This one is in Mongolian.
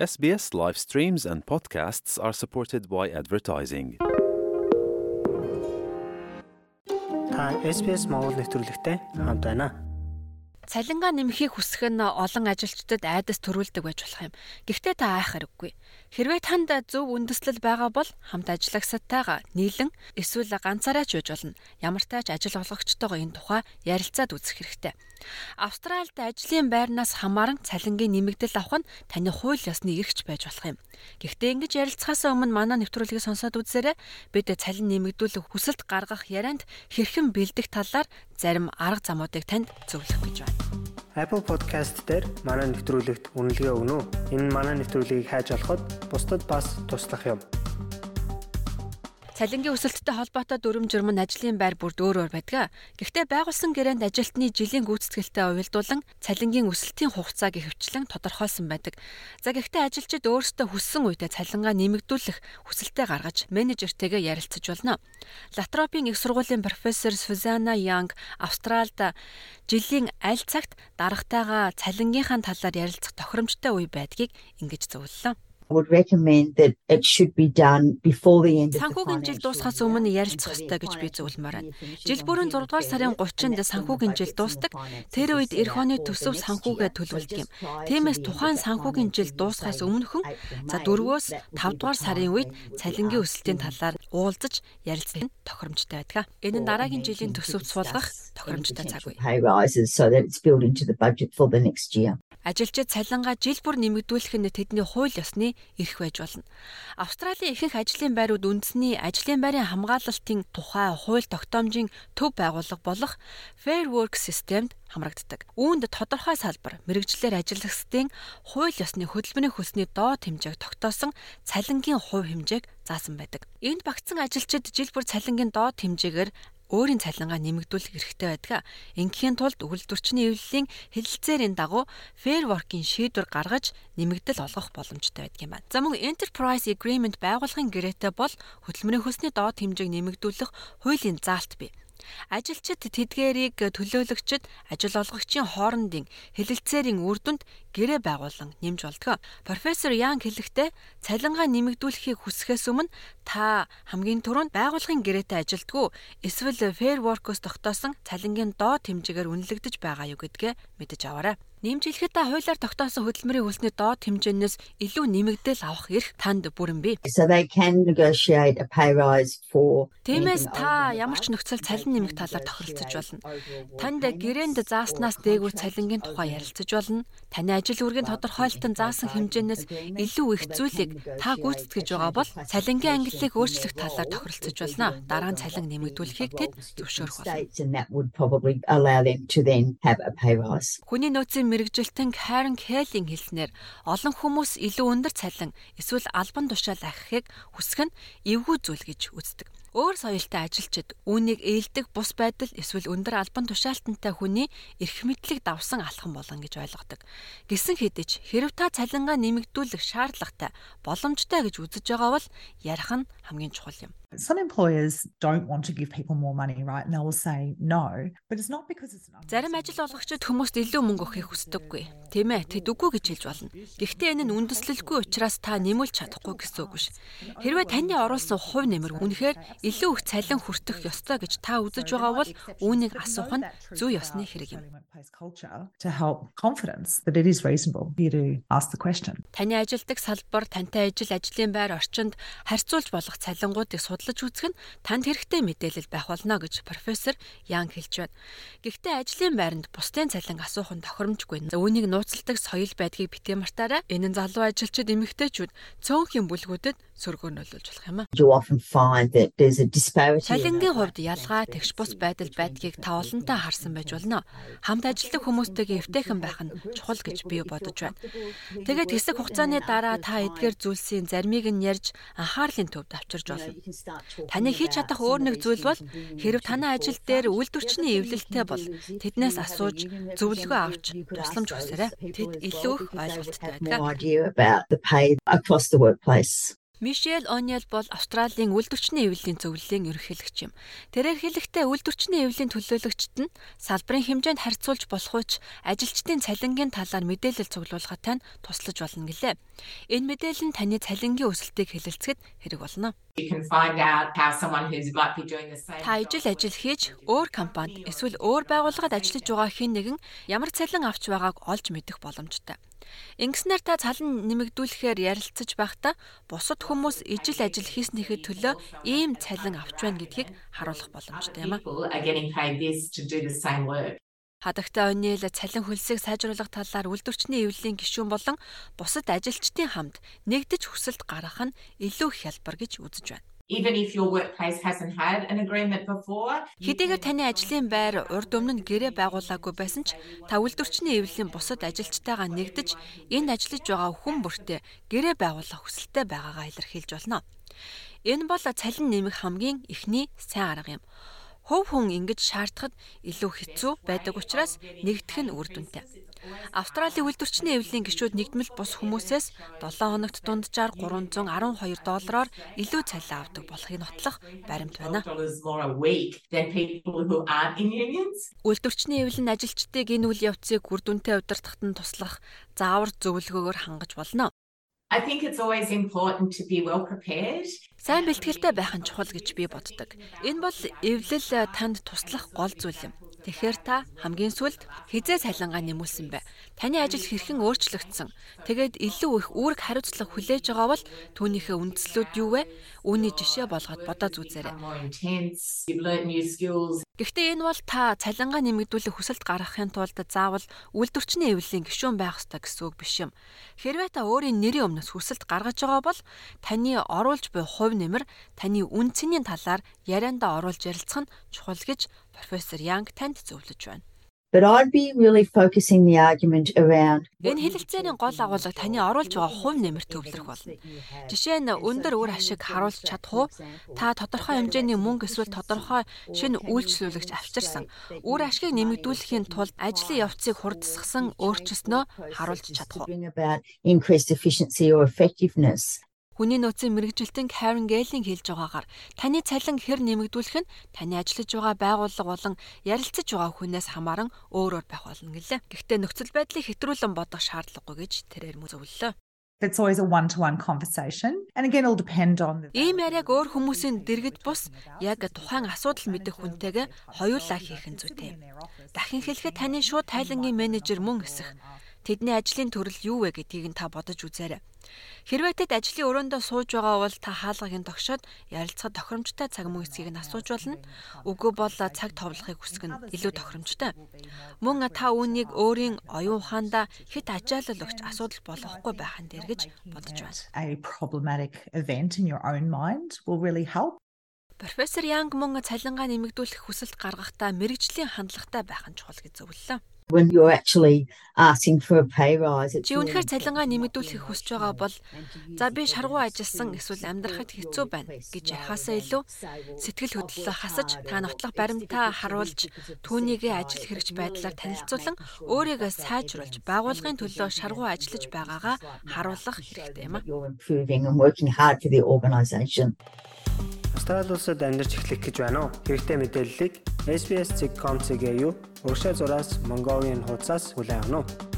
SBS live streams and podcasts are supported by advertising. Та SBS Монгол нэвтрүүлэгтэй хамт байна. Цалингаа нэмэхийг хүсэх нь олон ажилчдад айдас төрүүлдэг байж болох юм. Гэхдээ та айх хэрэггүй. Хэрвээ танд зөв үндэслэл байгаа бол хамт ажиллагсатайгаа нийлэн эсвэл ганцаараа ч байж болно. Ямар тач ажил олгогчтойгоо энэ тухай ярилцаад үзэх хэрэгтэй. Австральд ажлын байрнаас хамааран цалингийн нэмэгдэл авах нь таны хууль ёсны эрхч байж болох юм. Гэхдээ ингэж ярилцахаас өмнө манай нэвтрүүлгийг сонсоод үзээрэй. Бид цалин нэмэгдүүлэх хүсэлт гаргах ярианд хэрхэн бэлдэх талаар зарим арга замуудыг танд зөвлөх гэж байна. Apple Podcast дээр манай нэвтрүүлэгт үнэлгээ өгнө үү? Энэ манай нэвтрүүлгийг хайж олоход бусдад бас туслах юм. Цалингийн өсөлттэй холбоотой дүрм журам нь ажлын байр бүрд өөр өөр байдаг. Гэхдээ байгуулсан гэрээнд ажилтны жилийн гүйцэтгэлтэй уялдуулан цалингийн өсөлтийн хугацааг ихэвчлэн тодорхойлсон байдаг. За гэхдээ ажилчид өөрсдөө хүссэн үедээ цалингаа нэмэгдүүлэх хүсэлтээ гаргаж менежертэйгээ ярилцаж болно. Латропийн их сургуулийн профессор Сузана Янг Австральд жилийн аль цагт дарагтайгаа цалингийнхаа талаар ярилцах тохиромжтой үе байдгийг ингэж зөвлөлөө would recommend that it should be done before the end of the Санхүүгийн жил дуусахаас өмнө ярилцах ёстой гэж би зөвлөмөр байна. Жил бүрийн 6 дугаар сарын 30-нд санхүүгийн жил дуусдаг. Тэр үед эх оны төсөв санхүүгээ төлөвлөдөг юм. Тиймээс тухайн санхүүгийн жил дуусахаас өмнөхөн за 4-өөс 5 дугаар сарын үед цалингийн өсөлтийн талаар уулзаж ярилцах нь тохиромжтой байдаг. Энэ нь дараагийн жилийн төсөвт суулгах тохиромжтой цаг үе. Ажилчид цалингаа жил бүр нэмэгдүүлэх нь тэдний хууль ёсны эрх байж болно. Австралийн ихэнх ажлын байрууд үндэсний ажлын байрын хамгаалалтын тухай хууль тогтоомжийн төв байгууллага болох Fair Work системд хамрагддаг. Үүнд тодорхой салбар мэрэгжлэр ажиллагчдын хууль ёсны хөдөлмөрийн хөлсний доод хэмжээг тогтоосон цалингийн хувь хэмжээг заасан байдаг. Энд багтсан ажилчид жил бүр цалингийн доод хэмжээгээр өөрийн цалингаа нэмэгдүүлэх эрхтэй байдаг. Ингийн тулд үйлдвэрчний эвлэлийн хэлэлцээрийн дагуу Fair Work-ийн шийдвэр гаргаж нэмэгдэл олгох боломжтой байдаг юм байна. За мөн Enterprise Agreement байгууллагын гэрээтэй бол хөдөлмөрийн хөлсний доод хэмжээг нэмэгдүүлэх хуулийн заалт бий. Ажилчид тэдгээрийг төлөөлөгчд ажил олгогчийн хоорондын хэлэлцээрийн үр дүнд гэрээ байгуулан нэмж болдог. Профессор Янг хэлэхдээ цалингаа нэмэгдүүлэхийг хүсэхээс өмнө та хамгийн түрүүнд байгууллагын гэрээтэй ажилдгүй эсвэл Fair Work-оос тогтоосон цалингийн доод хэмжээгээр үнэлэгдэж байгаа юу гэдгээ мэдэж аваарай. Нэмжлэхэд та хуулиар тогтоосон хөдөлмөрийн хөлсний доод хэмжээнээс илүү нэмэгдэл авах эрх танд бүрэн бий. Тиймээс та ямар ч нөхцөл цалин нэмэх талаар тохиролцож болно. Танд гэрээнд зааснаас дээгүүр цалингийн тухай ярилцаж болно. Таны ажил үргийн тодорхойлолтон заасан хэмжээнээс илүү их зүйлийг та гүйцэтгэж байгаа бол цалингийн ангиллыг өөрчлөх талаар тохиролцож болно. Дараа нь цалин нэмэгдүүлэхийг тэд зөвшөөрөх болно. Хүний нөөцийн мэрэгжилтэн Karen Kelly хэлснээр олон хүмүүс илүү өндөр цалин эсвэл албан тушаал ахихыг хүсэх нь эвгүй зүйл гэж үздэг. Өөр соёлтой ажилчид үүнийг ээлдэг бус байдал эсвэл өндөр албан тушаалтантай хүний эрх мэдлэг давсан алхам болон гэж ойлгодог. Гисэн хэдиж хэрв та цалингаа нэмэгдүүлэх шаардлагатай боломжтой гэж үзэж байгаа бол ярих нь хамгийн чухал юм. Some employers don't want to give people more money, right? And they will say no, but it's not because it's not. Зарим ажил олгогчид хүмүүст илүү мөнгө өгөхийг хүсдэггүй. Тийм ээ, тэд үгүй гэж хэлж болно. Гэхдээ энэ нь үндэслэлгүй учраас та нэмүүлж чадахгүй гэсэн үг биш. Хэрвээ таны оруулсан хувь нэмэр үнэхээр илүү их цалин хүртэх ёстой гэж та үзэж байгаа бол үүнийг асуух нь зөв ёсны хэрэг юм. To help confidence that it is reasonable you to ask the question. Таны ажилдаг салбар, тантай ажил, ажлын байр орчинд харьцуулж болох цалингуудыг судлаж үзэх нь танд хэрэгтэй мэдээлэл байх болно гэж профессор Янг хэлж байна. Гэхдээ ажлын байранд бусдын цалин асуух нь тохиромжгүй. Үүнийг нууцладаг соёл байдгийг битгий мартаарай. Энэ нь залуу ажилчид эмэгтэйчүүд цөөнхийн бүлгүүдэд сөргөөнөлүүлж болох юм аа. Цалингийн хувьд ялгаа тэгш бус байдал байдгийг та олонтаа харсан байж болно. Хамт ажилладаг хүмүүстэйгээ эвтэйхэн байх нь чухал гэж би бодож байна. Тэгээд хэсэг хугацааны дараа та эдгээр зүйлсийн заримыг нь ярьж анхаарлын төвд авчирж болно. Таны хийж чадах өөр нэг зүйл бол хэрв танай ажил дээр үйлдвэрчний эвлэлтэй бол тэднээс асууж зөвлөгөө авч тусламж хүсээрэй. Тэд илүү их ойлголттой байдаг. Мишель Ониел бол Австралийн үйлдвэрчний эвлэлийн зөвлөлийн ерөнхийлөгч юм. Тэрээр хэлэхдээ үйлдвэрчний эвлэлийн төлөөлөгчд нь салбарын хэмжээнд харьцуулж болох уч ажилчдын цалингийн талаар мэдээлэл цуглуулахад тань туслаж болно гэлээ. Энэ мэдээлэл нь таны цалингийн өсөлтийг хэлэлцэхэд хэрэг болно. Та ижил ажил хийж өөр компанид эсвэл өөр байгууллагад ажиллаж байгаа хэн нэгэн ямар цалин авч байгааг олж мэдэх боломжтой. Ингэснээр та цалин нэмэгдүүлэхээр ярилцаж байхдаа бусад хүмүүс ижил ажил хийснийхээ төлөө ийм цалин авч байна гэдгийг харуулах боломжтой юм а. Хадагтай Ониэл цалин хөлсийг сайжруулах талаар үйлдвэрчний эвлэлийн гишүүн болон бусад ажилчдын хамт нэгдэж хүсэлт гаргах нь илүү хялбар гэж үзэж байна. Even if your workplace hasn't had an agreement before. Хэдийгээр таны ажлын байр урд өмнө гэрээ байгуулаагүй байсан ч та үйлдвэрчний эвлэлийн бусад ажилчтайгаа нэгдэж энэ ажиллаж байгаа хүн бүртээ гэрээ байгуулах хүсэлтэй байгаагаа илэрхийлж болно. Энэ бол цалин нэмэх хамгийн эхний сайн арга юм. Хөв хүн ингэж шаардахад илүү хэцүү байдаг учраас нэгдэх нь үр дүнтэй. Австралийн үйлдвэрчний эвлэлийн гишүүд нэгдмэл бус хүмүүсээс 7 хоногт дунджаар 312 доллараар илүү цалин авдаг болохыг нотлох баримт байна. Үйлдвэрчний эвлэн ажилчдыг энэ үйл явцыг үр дүнтэй удирдахад нь туслах заавар зөвлөгөөгөөр хангаж болно. I think it's always important to be well prepared. Сайн бэлтгэлтэй байх нь чухал гэж би боддог. Энэ бол эвлэл танд туслах гол зүйл юм. Тэгэхээр та хамгийн сүүлд хизээ цалингаа нэмүүлсэн бай. Таны ажил хэрхэн өөрчлөгдсөн. Тэгээд илүү их үүрэг хариуцлага хүлээж байгаа бол түүнийхээ үндслүүд юу вэ? Үүний жишээ болгоод бодож үзээрэй. Гэхдээ энэ бол та цалингаа нэмэгдүүлэх хүсэлт гаргахын тулд заавал үйлдвэрчний эвлэлийн гишүүн байх ёстой гэсэн үг биш юм. Хэрвээ та өөрийн нэрийн өмнөөс хүсэлт гаргаж байгаа бол таны оруулж буй хувь нэмэр таны үн цэнийн талаар ярианда оруулж ярилцах нь чухал гэж профессор Янг танд зөвлөж байна. But I'd be really focusing the argument around Энэ хэлэлцээний гол агуулга таны оруулж байгаа хувь нэмэр төвлөрөх болно. Жишээ нь өндөр үр ашиг харуулж чадах уу? Та тодорхой хэмжээний мөнгө эсвэл тодорхой шинэ үйлчлүүлэгч авчирсан. Үр ашгийг нэмэгдүүлэхийн тулд ажлын явцыг хурдсгасан өөрчлөснөө харуулж чадах уу? Хүний нөөцийн мэрэгжилтэн Karen Gale-ийн хэлж байгаагаар таны цалин хэр нэмэгдүүлэх нь таны ажиллаж байгаа байгууллага болон ярилцаж байгаа хүнээс хамааран өөр өөр байх болно гэлээ. Гэхдээ нөхцөл байдлыг хэтрүүлэн бодох шаардлагагүй гэж тэрээр зөвлөлөө. It's always a one-to-one conversation. And again it'll depend on the Ийм яриаг өөр хүмүүсийн дэргэд бус яг тухайн асуудал мэдэх хүнтэйгээ хоёулаа хийх нь зүйтэй. Дахин хэлэхэд таны шууд тайлангийн менежер мөн эсэх Тэдний ажлын төрөл юу вэ гэдгийг нь та бодож үзээрэй. Хэрвээ тэд ажлын өрөөндөө сууж байгаа бол та хаалгыг тогшоод ярилцахад тохиромжтой цаг мөсгийг нь асууж болно. Үгүй бол цаг товлохыг хүсэх нь илүү тохиромжтой. Мөн та үүнийг өөрийн оюун ухаандаа хэд ачаалал өгч асуудал болохгүй байхын дээр гэж бодож байна. a problematic event in your own mind will really help. Профессор Янг мөн цалингаа нэмэгдүүлэх хүсэлт гаргахдаа мэрэгжлийн хандлагатай байх нь чухал гэж зөвлөлөө. When you're actually asking for a pay rise. Чи үнэхээр цалингаа нэмэгдүүлэхийг хүсэж байгаа бол за би шаргуу ажилласан эсвэл амьдрахад хэцүү байна гэж ярихаасаа илүү сэтгэл хөдлөлөө хасаж та нотлох баримтаа харуулж түүнийгээ ажил хэрэгж байдлаар танилцуулан өөрийгөө сайжруулж байгуулгын төлөө шаргуу ажиллаж байгаагаа харуулах хэрэгтэй юм а. Австрали улсад амьдарч эхлэх гэж байна уу? Хэрэгтэй мэдээллийг SBS.com.cg юу? Уршаа зураас Mongolian хуудасаас хүлээн авах нь.